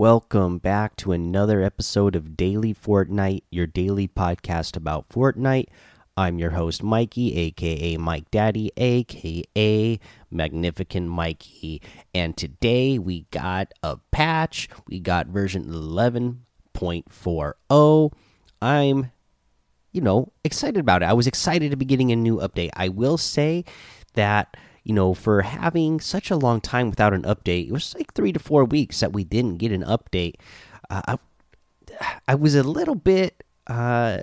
welcome back to another episode of Daily Fortnite, your daily podcast about Fortnite. I'm your host, Mikey, aka Mike Daddy, aka Magnificent Mikey. And today we got a patch. We got version 11.40. I'm, you know, excited about it. I was excited to be getting a new update. I will say that you know, for having such a long time without an update, it was like three to four weeks that we didn't get an update. Uh, I, I was a little bit uh,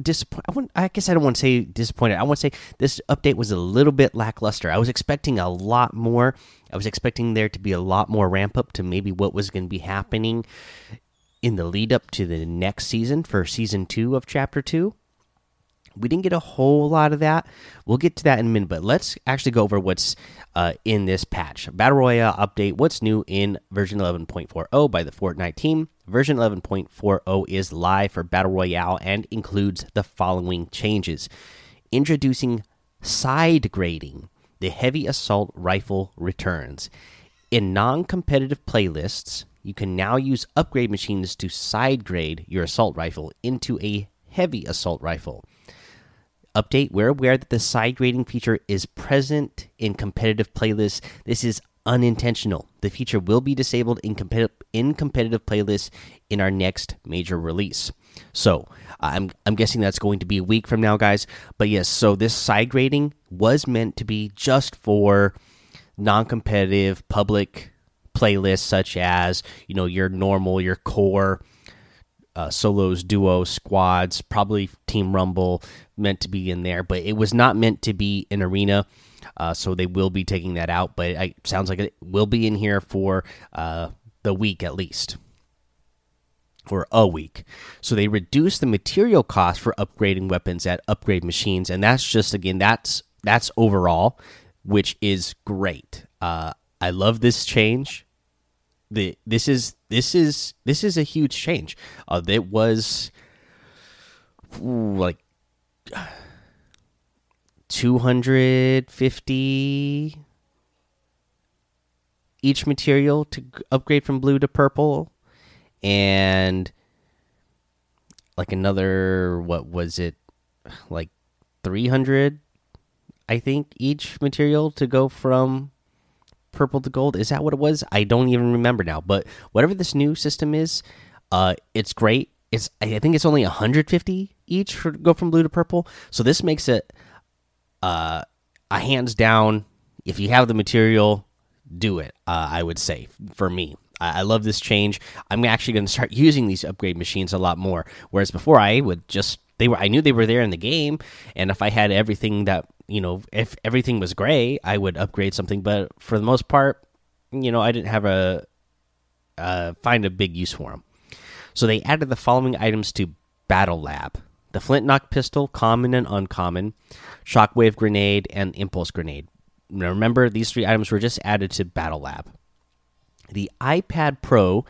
disappointed. I, I, guess I don't want to say disappointed. I want to say this update was a little bit lackluster. I was expecting a lot more. I was expecting there to be a lot more ramp up to maybe what was going to be happening in the lead up to the next season for season two of chapter two we didn't get a whole lot of that. We'll get to that in a minute, but let's actually go over what's uh, in this patch. Battle Royale update What's new in version 11.40 by the Fortnite team? Version 11.40 is live for Battle Royale and includes the following changes Introducing side grading. The heavy assault rifle returns. In non competitive playlists, you can now use upgrade machines to side grade your assault rifle into a heavy assault rifle update we're aware that the side grading feature is present in competitive playlists. This is unintentional. The feature will be disabled in, competitive in competitive playlists in our next major release. So i'm i'm guessing that's going to be a week from now guys. But yes so this side grading was meant to be just for non-competitive public playlists such as you know your normal your core uh, solos, duos, squads, probably Team Rumble meant to be in there, but it was not meant to be an arena. Uh, so they will be taking that out, but it sounds like it will be in here for uh, the week at least, for a week. So they reduce the material cost for upgrading weapons at upgrade machines, and that's just again that's that's overall, which is great. Uh, I love this change the this is this is this is a huge change. Uh, it was ooh, like two hundred fifty each material to upgrade from blue to purple, and like another what was it like three hundred I think each material to go from purple to gold. Is that what it was? I don't even remember now. But whatever this new system is, uh, it's great. It's I think it's only 150 each for go from blue to purple. So this makes it uh, a hands down. If you have the material, do it. Uh, I would say for me. I, I love this change. I'm actually going to start using these upgrade machines a lot more. Whereas before, I would just they were I knew they were there in the game, and if I had everything that you know, if everything was gray, I would upgrade something. But for the most part, you know, I didn't have a uh, find a big use for them. So they added the following items to Battle Lab: the Flint Knock pistol, common and uncommon, Shockwave grenade, and Impulse grenade. Now remember, these three items were just added to Battle Lab. The iPad Pro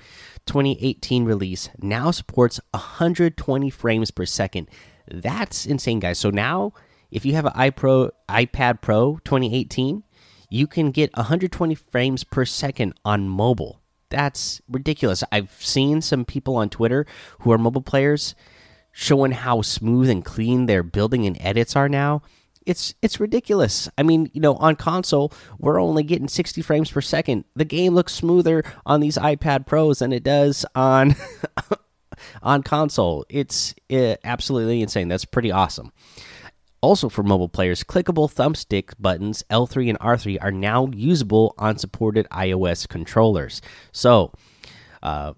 2018 release now supports 120 frames per second. That's insane, guys. So now if you have an iPro iPad Pro 2018, you can get 120 frames per second on mobile. That's ridiculous. I've seen some people on Twitter who are mobile players showing how smooth and clean their building and edits are now. It's it's ridiculous. I mean, you know, on console, we're only getting 60 frames per second. The game looks smoother on these iPad Pros than it does on on console. It's uh, absolutely insane. That's pretty awesome. Also, for mobile players, clickable thumbstick buttons L3 and R3 are now usable on supported iOS controllers. So, uh,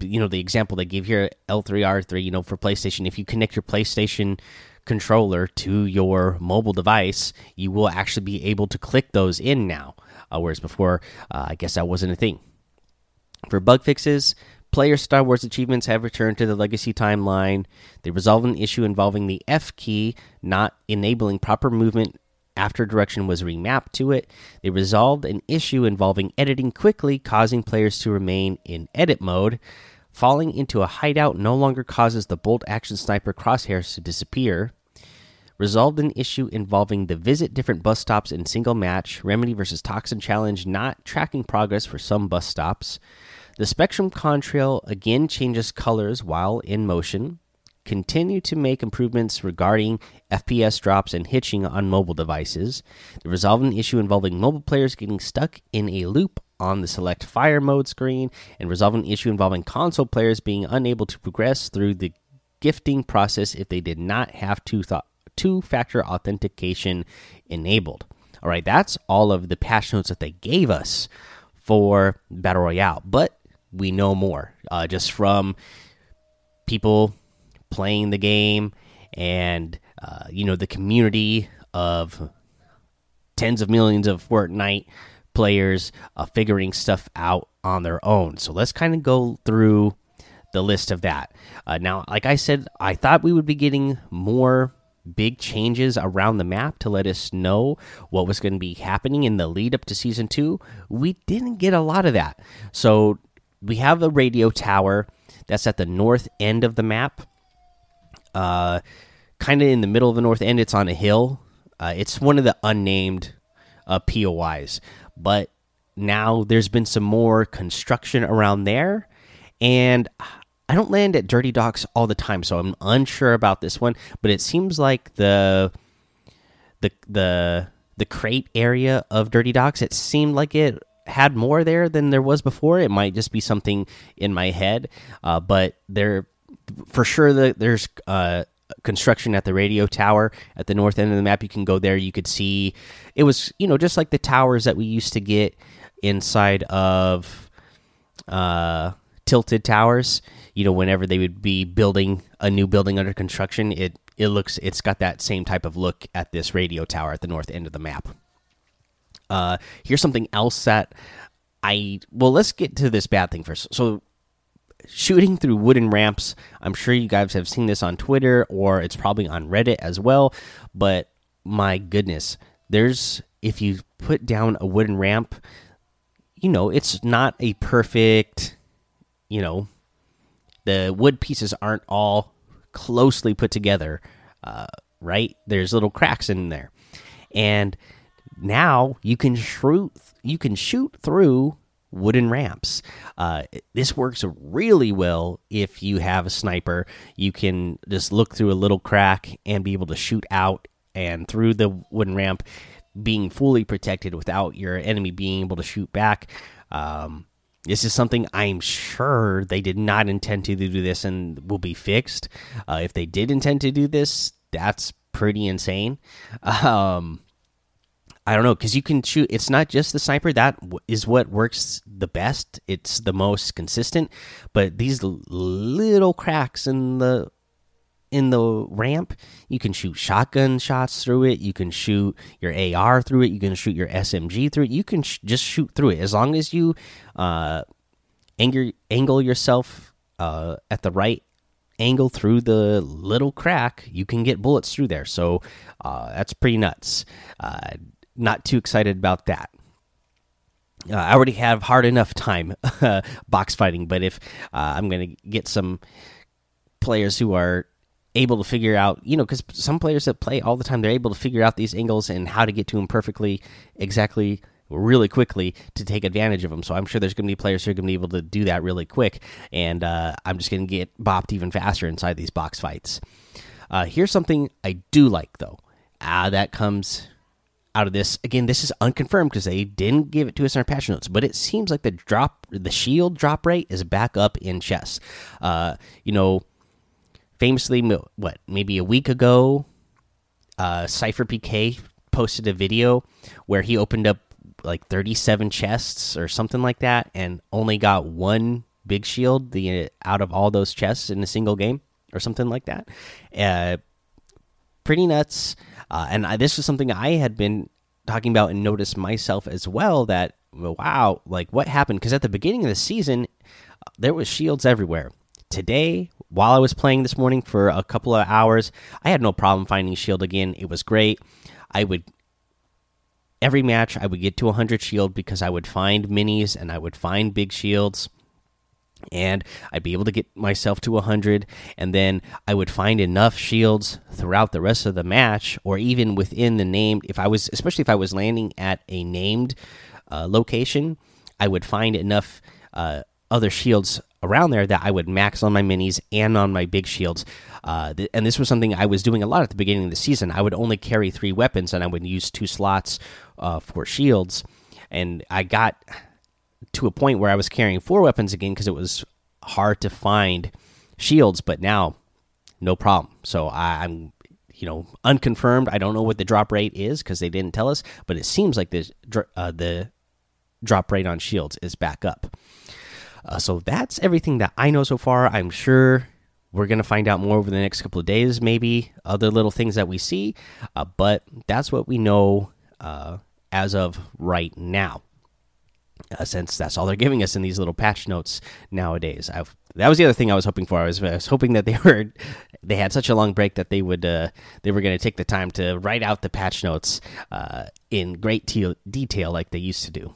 you know, the example they give here L3, R3, you know, for PlayStation, if you connect your PlayStation controller to your mobile device, you will actually be able to click those in now. Uh, whereas before, uh, I guess that wasn't a thing. For bug fixes, Player Star Wars achievements have returned to the Legacy timeline. They resolved an issue involving the F key not enabling proper movement after direction was remapped to it. They resolved an issue involving editing quickly, causing players to remain in edit mode. Falling into a hideout no longer causes the bolt action sniper crosshairs to disappear. resolved an issue involving the visit different bus stops in single match. Remedy versus Toxin Challenge not tracking progress for some bus stops. The Spectrum Contrail again changes colors while in motion. Continue to make improvements regarding FPS drops and hitching on mobile devices. The resolve an issue involving mobile players getting stuck in a loop on the select fire mode screen, and resolve an issue involving console players being unable to progress through the gifting process if they did not have two two factor authentication enabled. All right, that's all of the patch notes that they gave us for Battle Royale. But we know more uh, just from people playing the game and uh, you know the community of tens of millions of Fortnite players uh, figuring stuff out on their own. So let's kind of go through the list of that. Uh, now, like I said, I thought we would be getting more big changes around the map to let us know what was going to be happening in the lead up to season two. We didn't get a lot of that. So we have a radio tower that's at the north end of the map. Uh, kind of in the middle of the north end. It's on a hill. Uh, it's one of the unnamed uh, POIs, but now there's been some more construction around there, and I don't land at Dirty Docks all the time, so I'm unsure about this one. But it seems like the the the the crate area of Dirty Docks. It seemed like it had more there than there was before. It might just be something in my head, uh, but there for sure the, there's uh, construction at the radio tower at the north end of the map. You can go there. You could see it was you know just like the towers that we used to get inside of uh, tilted towers. You know, whenever they would be building a new building under construction, it it looks it's got that same type of look at this radio tower at the north end of the map. Uh, here's something else that I well, let's get to this bad thing first. So, shooting through wooden ramps. I'm sure you guys have seen this on Twitter or it's probably on Reddit as well. But my goodness, there's if you put down a wooden ramp, you know it's not a perfect, you know, the wood pieces aren't all closely put together, uh, right? There's little cracks in there, and now you can shoot you can shoot through wooden ramps. Uh, this works really well if you have a sniper. You can just look through a little crack and be able to shoot out and through the wooden ramp, being fully protected without your enemy being able to shoot back. Um, this is something I'm sure they did not intend to do this and will be fixed. Uh, if they did intend to do this, that's pretty insane. Um, I don't know because you can shoot. It's not just the sniper that is what works the best. It's the most consistent. But these little cracks in the in the ramp, you can shoot shotgun shots through it. You can shoot your AR through it. You can shoot your SMG through it. You can sh just shoot through it as long as you uh, angle angle yourself uh, at the right angle through the little crack. You can get bullets through there. So uh, that's pretty nuts. Uh, not too excited about that. Uh, I already have hard enough time box fighting, but if uh, I'm going to get some players who are able to figure out, you know, because some players that play all the time, they're able to figure out these angles and how to get to them perfectly, exactly, really quickly to take advantage of them. So I'm sure there's going to be players who are going to be able to do that really quick, and uh, I'm just going to get bopped even faster inside these box fights. Uh, here's something I do like, though. Ah, that comes out of this. Again, this is unconfirmed because they didn't give it to us in our patch notes, but it seems like the drop, the shield drop rate is back up in chess. Uh, you know, famously, what maybe a week ago, uh, SypherPK posted a video where he opened up like 37 chests or something like that, and only got one big shield the out of all those chests in a single game or something like that. Uh, pretty nuts. Uh, and I, this is something I had been talking about and noticed myself as well. That wow, like what happened? Because at the beginning of the season, there was shields everywhere. Today, while I was playing this morning for a couple of hours, I had no problem finding shield again. It was great. I would every match I would get to 100 shield because I would find minis and I would find big shields. And I'd be able to get myself to 100 and then I would find enough shields throughout the rest of the match or even within the named if I was especially if I was landing at a named uh, location I would find enough uh, other shields around there that I would max on my minis and on my big shields. Uh, th and this was something I was doing a lot at the beginning of the season. I would only carry three weapons and I would use two slots uh, for shields and I got to a point where I was carrying four weapons again because it was hard to find shields, but now no problem. So I, am you know, unconfirmed. I don't know what the drop rate is because they didn't tell us, but it seems like this uh, the drop rate on shields is back up. Uh, so that's everything that I know so far. I'm sure we're gonna find out more over the next couple of days, maybe other little things that we see, uh, but that's what we know uh, as of right now uh, since that's all they're giving us in these little patch notes nowadays. I've, that was the other thing I was hoping for. I was, I was hoping that they were they had such a long break that they would uh, they were going to take the time to write out the patch notes uh, in great detail like they used to do.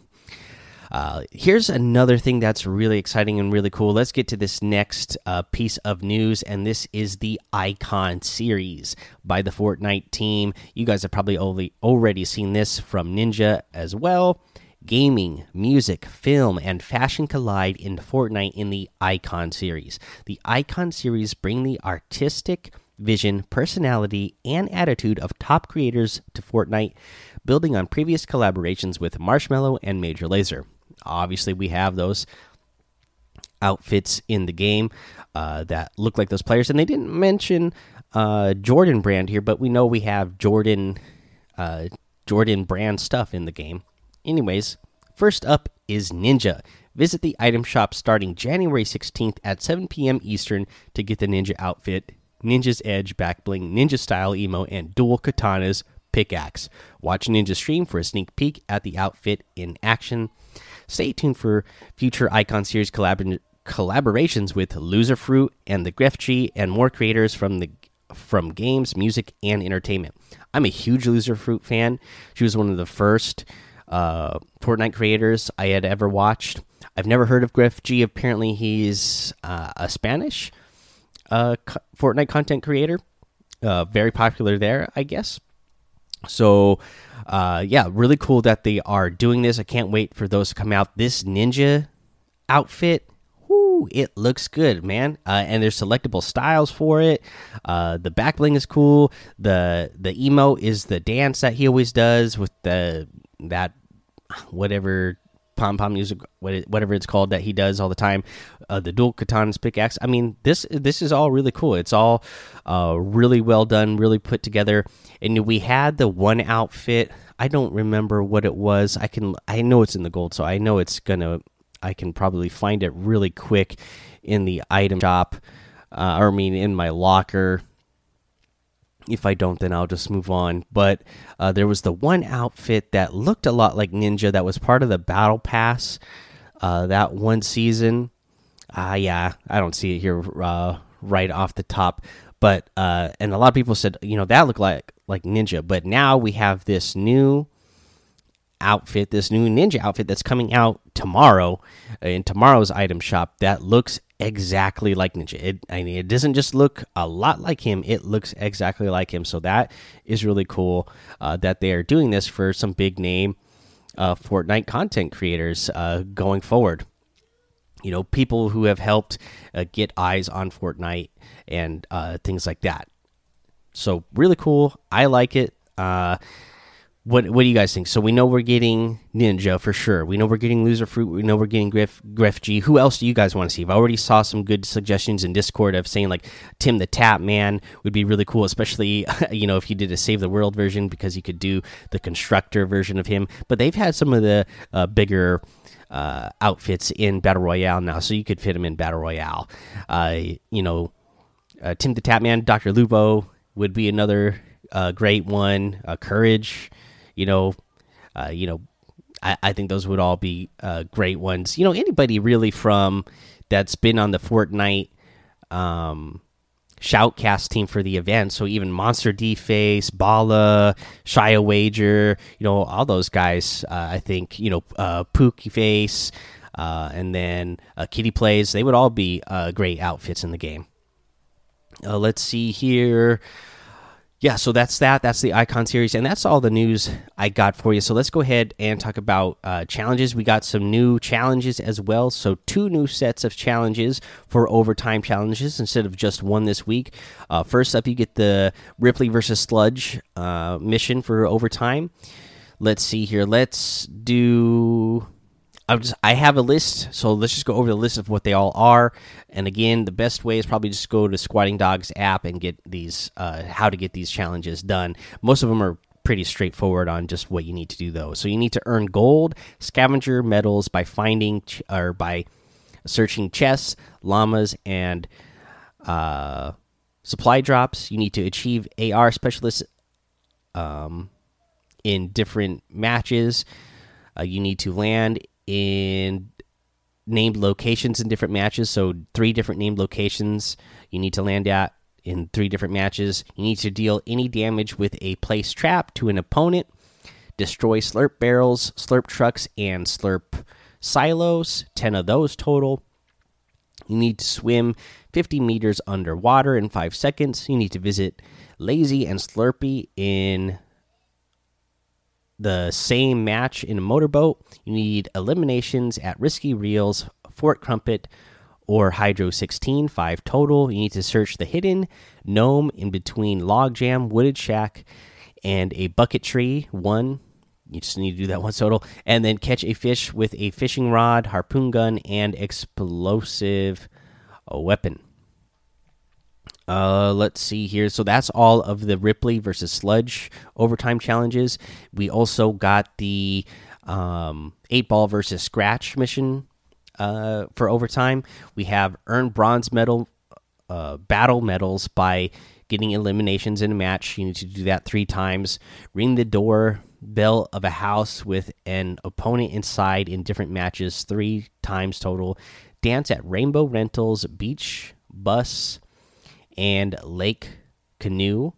Uh, here's another thing that's really exciting and really cool. Let's get to this next uh, piece of news, and this is the Icon series by the Fortnite team. You guys have probably only already seen this from Ninja as well. Gaming, music, film, and fashion collide in Fortnite in the Icon series. The Icon series bring the artistic vision, personality, and attitude of top creators to Fortnite, building on previous collaborations with Marshmello and Major Lazer. Obviously, we have those outfits in the game uh, that look like those players, and they didn't mention uh, Jordan brand here, but we know we have Jordan uh, Jordan brand stuff in the game. Anyways, first up is Ninja. Visit the item shop starting January 16th at 7 p.m. Eastern to get the Ninja outfit, Ninja's Edge back bling, Ninja style emo, and dual katanas pickaxe. Watch Ninja stream for a sneak peek at the outfit in action. Stay tuned for future Icon Series collab collaborations with Loserfruit and the Grefg and more creators from the from games, music, and entertainment. I'm a huge Loserfruit fan. She was one of the first uh, Fortnite creators I had ever watched. I've never heard of Griff G. Apparently, he's uh, a Spanish uh, Fortnite content creator, uh, very popular there, I guess. So, uh, yeah, really cool that they are doing this. I can't wait for those to come out. This ninja outfit, it looks good, man. Uh, and there's selectable styles for it. Uh, the back bling is cool. the The emo is the dance that he always does with the that whatever pom pom music, whatever it's called that he does all the time. Uh, the dual katanas pickaxe. I mean, this this is all really cool. It's all uh, really well done, really put together. And we had the one outfit. I don't remember what it was. I can. I know it's in the gold, so I know it's gonna. I can probably find it really quick in the item shop, uh, or I mean in my locker if I don't, then I'll just move on. But uh, there was the one outfit that looked a lot like Ninja that was part of the Battle Pass uh, that one season. Ah, uh, yeah, I don't see it here uh, right off the top. But uh, and a lot of people said, you know, that looked like like Ninja. But now we have this new outfit, this new ninja outfit that's coming out tomorrow in tomorrow's item shop that looks exactly like Ninja. It, I mean, it doesn't just look a lot like him; it looks exactly like him. So that is really cool uh, that they are doing this for some big name uh, Fortnite content creators uh, going forward. You know, people who have helped uh, get eyes on Fortnite and uh, things like that. So really cool. I like it. What what do you guys think? So we know we're getting Ninja for sure. We know we're getting Loserfruit. We know we're getting Griff Griff G. Who else do you guys want to see? I've already saw some good suggestions in Discord of saying like TimTheTatman would be really cool, especially you know if you did a Save the World version because you could do the constructor version of him. But they've had some of the uh, bigger uh, outfits in Battle Royale now, so you could fit him in Battle Royale. Uh, you know, uh, TimTheTatman, Doctor Lupo would be another uh, great one. Uh, Courage you know, uh, you know, I, I, think those would all be uh, great ones. You know, anybody really from that's been on the Fortnite um, shoutcast team for the event. So even MonsterDface, Bala, Shia Wager, you know, all those guys. Uh, I think you know, uh, Pookie Face. uh, and then uh, Kitty plays. They would all be uh, great outfits in the game. Uh, let's see here yeah, so that's that. That's the icon series, and that's all the news I got for you. So let's go ahead and talk about uh, challenges. We got some new challenges as well. So two new sets of challenges for overtime challenges instead of just one this week. Uh, first up, you get the Ripley versus Sludge uh, mission for overtime. Let's see here. Let's do I'm just I have a list, so let's just go over the list of what they all are. And again, the best way is probably just go to Squatting Dogs app and get these uh, how to get these challenges done. Most of them are pretty straightforward on just what you need to do though. So you need to earn gold, scavenger medals by finding or by searching chests, llamas, and uh, supply drops. You need to achieve AR specialists um, in different matches. Uh, you need to land in named locations in different matches. So, three different named locations you need to land at in three different matches. You need to deal any damage with a place trap to an opponent, destroy slurp barrels, slurp trucks, and slurp silos, 10 of those total. You need to swim 50 meters underwater in 5 seconds. You need to visit Lazy and Slurpy in the same match in a motorboat, you need eliminations at Risky Reels, Fort Crumpet, or Hydro 16, 5 total. You need to search the hidden gnome in between Logjam, Wooded Shack, and a bucket tree, 1. You just need to do that once total. And then catch a fish with a fishing rod, harpoon gun, and explosive uh, weapon. Uh, let's see here. So that's all of the Ripley versus Sludge overtime challenges. We also got the um, eight ball versus Scratch mission uh, for overtime. We have earned bronze medal uh, battle medals by getting eliminations in a match. You need to do that three times. Ring the door bell of a house with an opponent inside in different matches three times total. Dance at Rainbow Rentals Beach Bus and Lake Canoe.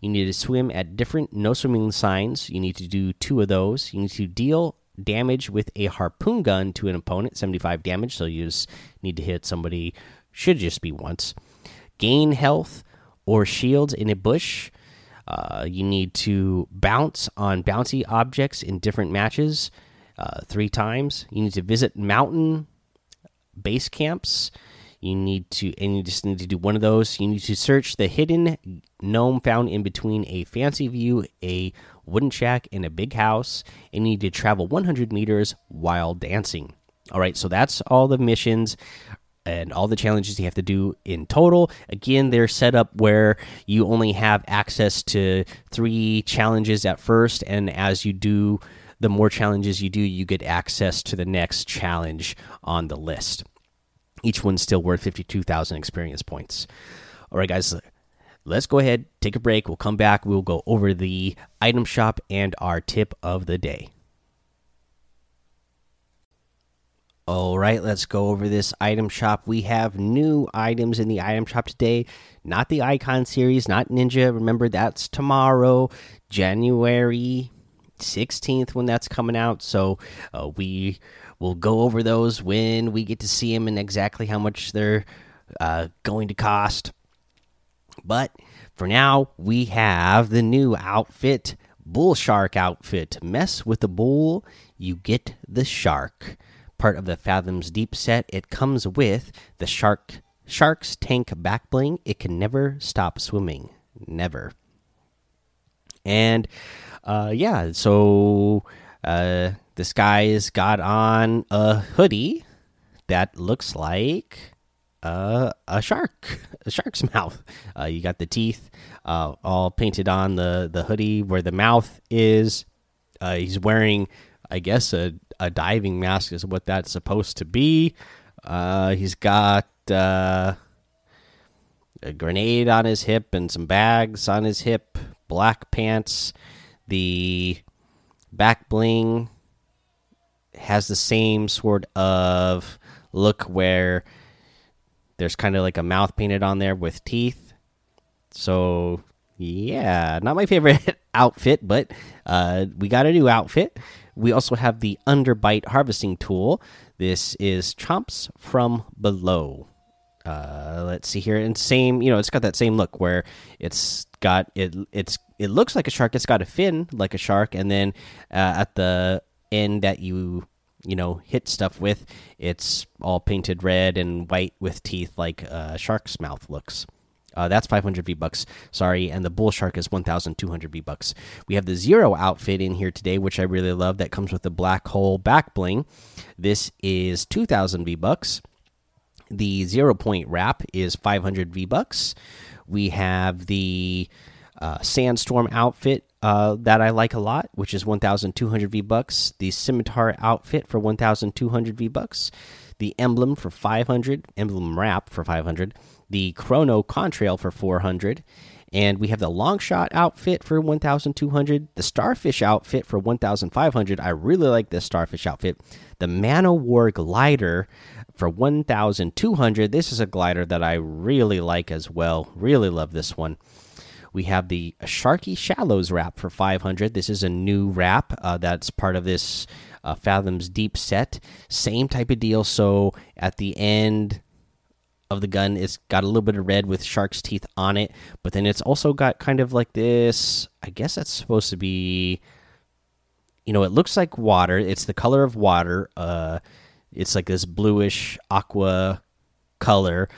You need to swim at different no swimming signs. You need to do two of those. You need to deal damage with a harpoon gun to an opponent, 75 damage. So you just need to hit somebody, should just be once. Gain health or shields in a bush. Uh, you need to bounce on bouncy objects in different matches uh, three times. You need to visit mountain base camps. You need to, and you just need to do one of those. You need to search the hidden gnome found in between a fancy view, a wooden shack, and a big house. And you need to travel 100 meters while dancing. All right, so that's all the missions and all the challenges you have to do in total. Again, they're set up where you only have access to three challenges at first, and as you do, the more challenges you do, you get access to the next challenge on the list. Each one's still worth 52,000 experience points. All right, guys, let's go ahead, take a break. We'll come back. We'll go over the item shop and our tip of the day. All right, let's go over this item shop. We have new items in the item shop today. Not the icon series, not Ninja. Remember, that's tomorrow, January 16th, when that's coming out. So uh, we We'll go over those when we get to see them and exactly how much they're uh, going to cost. But for now, we have the new outfit Bull Shark outfit. Mess with the bull, you get the shark. Part of the Fathoms Deep set, it comes with the shark shark's tank back bling. It can never stop swimming. Never. And uh, yeah, so uh, this guy's got on a hoodie that looks like uh, a shark, a shark's mouth. Uh, you got the teeth uh, all painted on the the hoodie where the mouth is. Uh, he's wearing, I guess, a a diving mask is what that's supposed to be. Uh, he's got uh, a grenade on his hip and some bags on his hip. Black pants. The back bling has the same sort of look where there's kind of like a mouth painted on there with teeth. So yeah, not my favorite outfit, but uh, we got a new outfit. We also have the underbite harvesting tool. This is chomps from below. Uh, let's see here, and same, you know, it's got that same look where it's got it. It's it looks like a shark. It's got a fin like a shark, and then uh, at the end that you you know hit stuff with, it's all painted red and white with teeth like a shark's mouth looks. Uh, that's 500 V bucks. Sorry, and the bull shark is 1,200 V bucks. We have the zero outfit in here today, which I really love. That comes with the black hole back bling. This is 2,000 V bucks. The zero point wrap is 500 V bucks. We have the uh, sandstorm outfit uh, that I like a lot, which is 1,200 V bucks. The scimitar outfit for 1,200 V bucks. The emblem for 500. Emblem wrap for 500. The chrono contrail for 400. And we have the long shot outfit for 1,200. The starfish outfit for 1,500. I really like this starfish outfit. The Man O' War glider for 1,200. This is a glider that I really like as well. Really love this one. We have the Sharky Shallows wrap for 500. This is a new wrap uh, that's part of this uh, Fathoms Deep set. Same type of deal. So at the end of the gun, it's got a little bit of red with shark's teeth on it, but then it's also got kind of like this. I guess that's supposed to be. You know, it looks like water. It's the color of water. Uh, it's like this bluish aqua color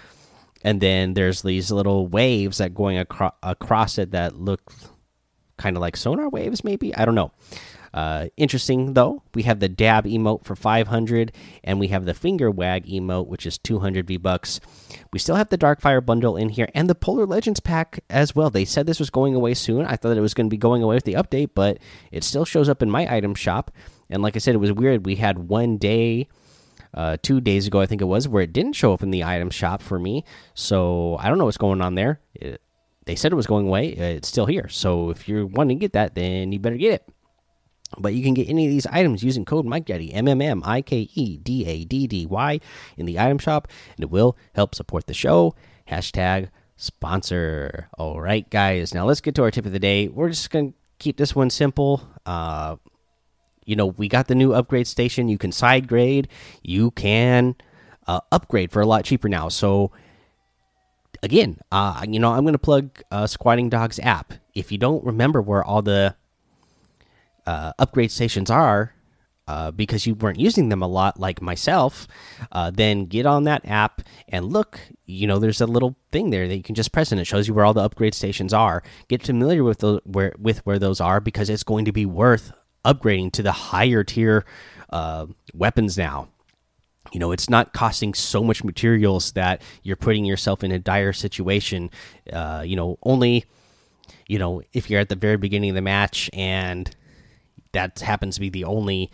and then there's these little waves that going acro across it that look kind of like sonar waves maybe i don't know uh, interesting though we have the dab emote for 500 and we have the finger wag emote which is 200 v bucks we still have the darkfire bundle in here and the polar legends pack as well they said this was going away soon i thought it was going to be going away with the update but it still shows up in my item shop and like i said it was weird we had one day uh, two days ago, I think it was, where it didn't show up in the item shop for me. So I don't know what's going on there. It, they said it was going away. It's still here. So if you're wanting to get that, then you better get it. But you can get any of these items using code Mike Daddy M M M I K E D A D D Y in the item shop, and it will help support the show. Hashtag sponsor. All right, guys. Now let's get to our tip of the day. We're just gonna keep this one simple. Uh, you know, we got the new upgrade station. You can side grade. You can uh, upgrade for a lot cheaper now. So again, uh, you know, I'm going to plug uh, Squatting Dogs app. If you don't remember where all the uh, upgrade stations are, uh, because you weren't using them a lot, like myself, uh, then get on that app and look. You know, there's a little thing there that you can just press, and it shows you where all the upgrade stations are. Get familiar with the where with where those are because it's going to be worth upgrading to the higher tier uh, weapons now. You know, it's not costing so much materials that you're putting yourself in a dire situation. Uh, you know, only, you know, if you're at the very beginning of the match and that happens to be the only,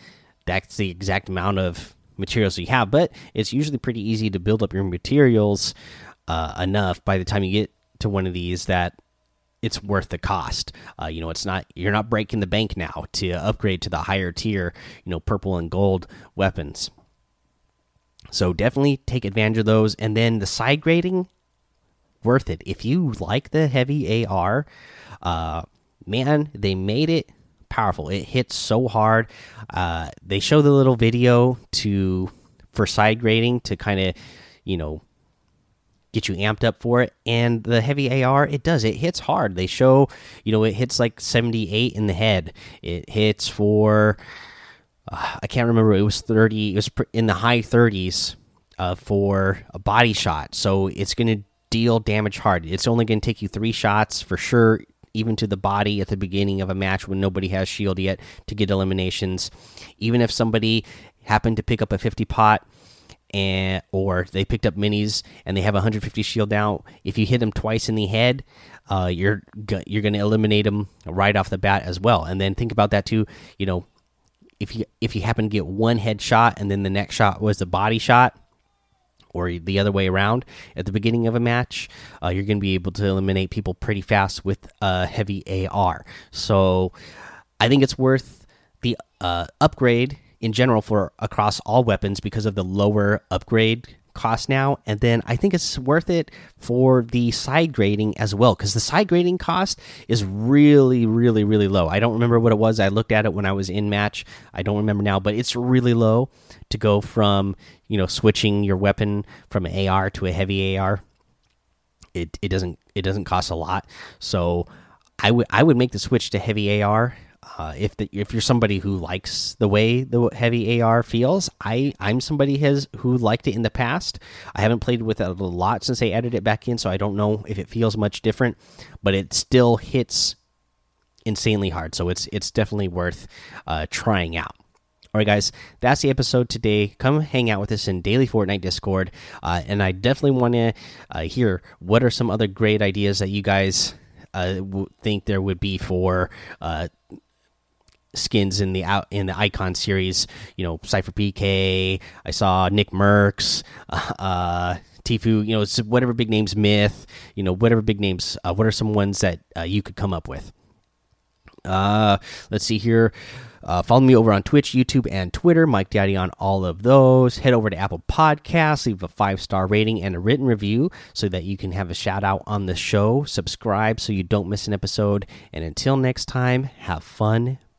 that's the exact amount of materials you have. But it's usually pretty easy to build up your materials uh, enough by the time you get to one of these that it's worth the cost. Uh, you know, it's not you're not breaking the bank now to upgrade to the higher tier, you know, purple and gold weapons. So definitely take advantage of those, and then the side grading, worth it. If you like the heavy AR, uh, man, they made it powerful. It hits so hard. Uh, they show the little video to for side grading to kind of, you know, get you amped up for it. And the heavy AR, it does. It hits hard. They show, you know, it hits like 78 in the head. It hits for, uh, I can't remember, it was 30, it was in the high 30s uh, for a body shot. So it's going to deal damage hard. It's only going to take you three shots for sure, even to the body at the beginning of a match when nobody has shield yet to get eliminations. Even if somebody happened to pick up a 50 pot and or they picked up minis and they have 150 shield now. If you hit them twice in the head, uh, you're you're going to eliminate them right off the bat as well. And then think about that too. You know, if you if you happen to get one headshot and then the next shot was the body shot, or the other way around at the beginning of a match, uh, you're going to be able to eliminate people pretty fast with a heavy AR. So I think it's worth the uh, upgrade in general for across all weapons because of the lower upgrade cost now, and then I think it's worth it for the side grading as well because the side grading cost is really, really, really low. I don't remember what it was. I looked at it when I was in match. I don't remember now, but it's really low to go from you know switching your weapon from AR to a heavy AR. It it doesn't it doesn't cost a lot, so I would I would make the switch to heavy AR uh, if the, if you're somebody who likes the way the heavy AR feels, I I'm somebody has who liked it in the past. I haven't played with it a lot since they added it back in, so I don't know if it feels much different. But it still hits insanely hard, so it's it's definitely worth uh, trying out. All right, guys, that's the episode today. Come hang out with us in Daily Fortnite Discord, uh, and I definitely want to uh, hear what are some other great ideas that you guys uh, think there would be for uh, skins in the out in the icon series. You know, SypherPK. I saw Nick Mercs, uh, Tfue. You know, whatever big names, Myth. You know, whatever big names. Uh, what are some ones that uh, you could come up with? Uh, let's see here. Uh, follow me over on Twitch, YouTube, and Twitter. Mike Daddy on all of those. Head over to Apple Podcasts, leave a five star rating and a written review so that you can have a shout out on the show. Subscribe so you don't miss an episode. And until next time, have fun,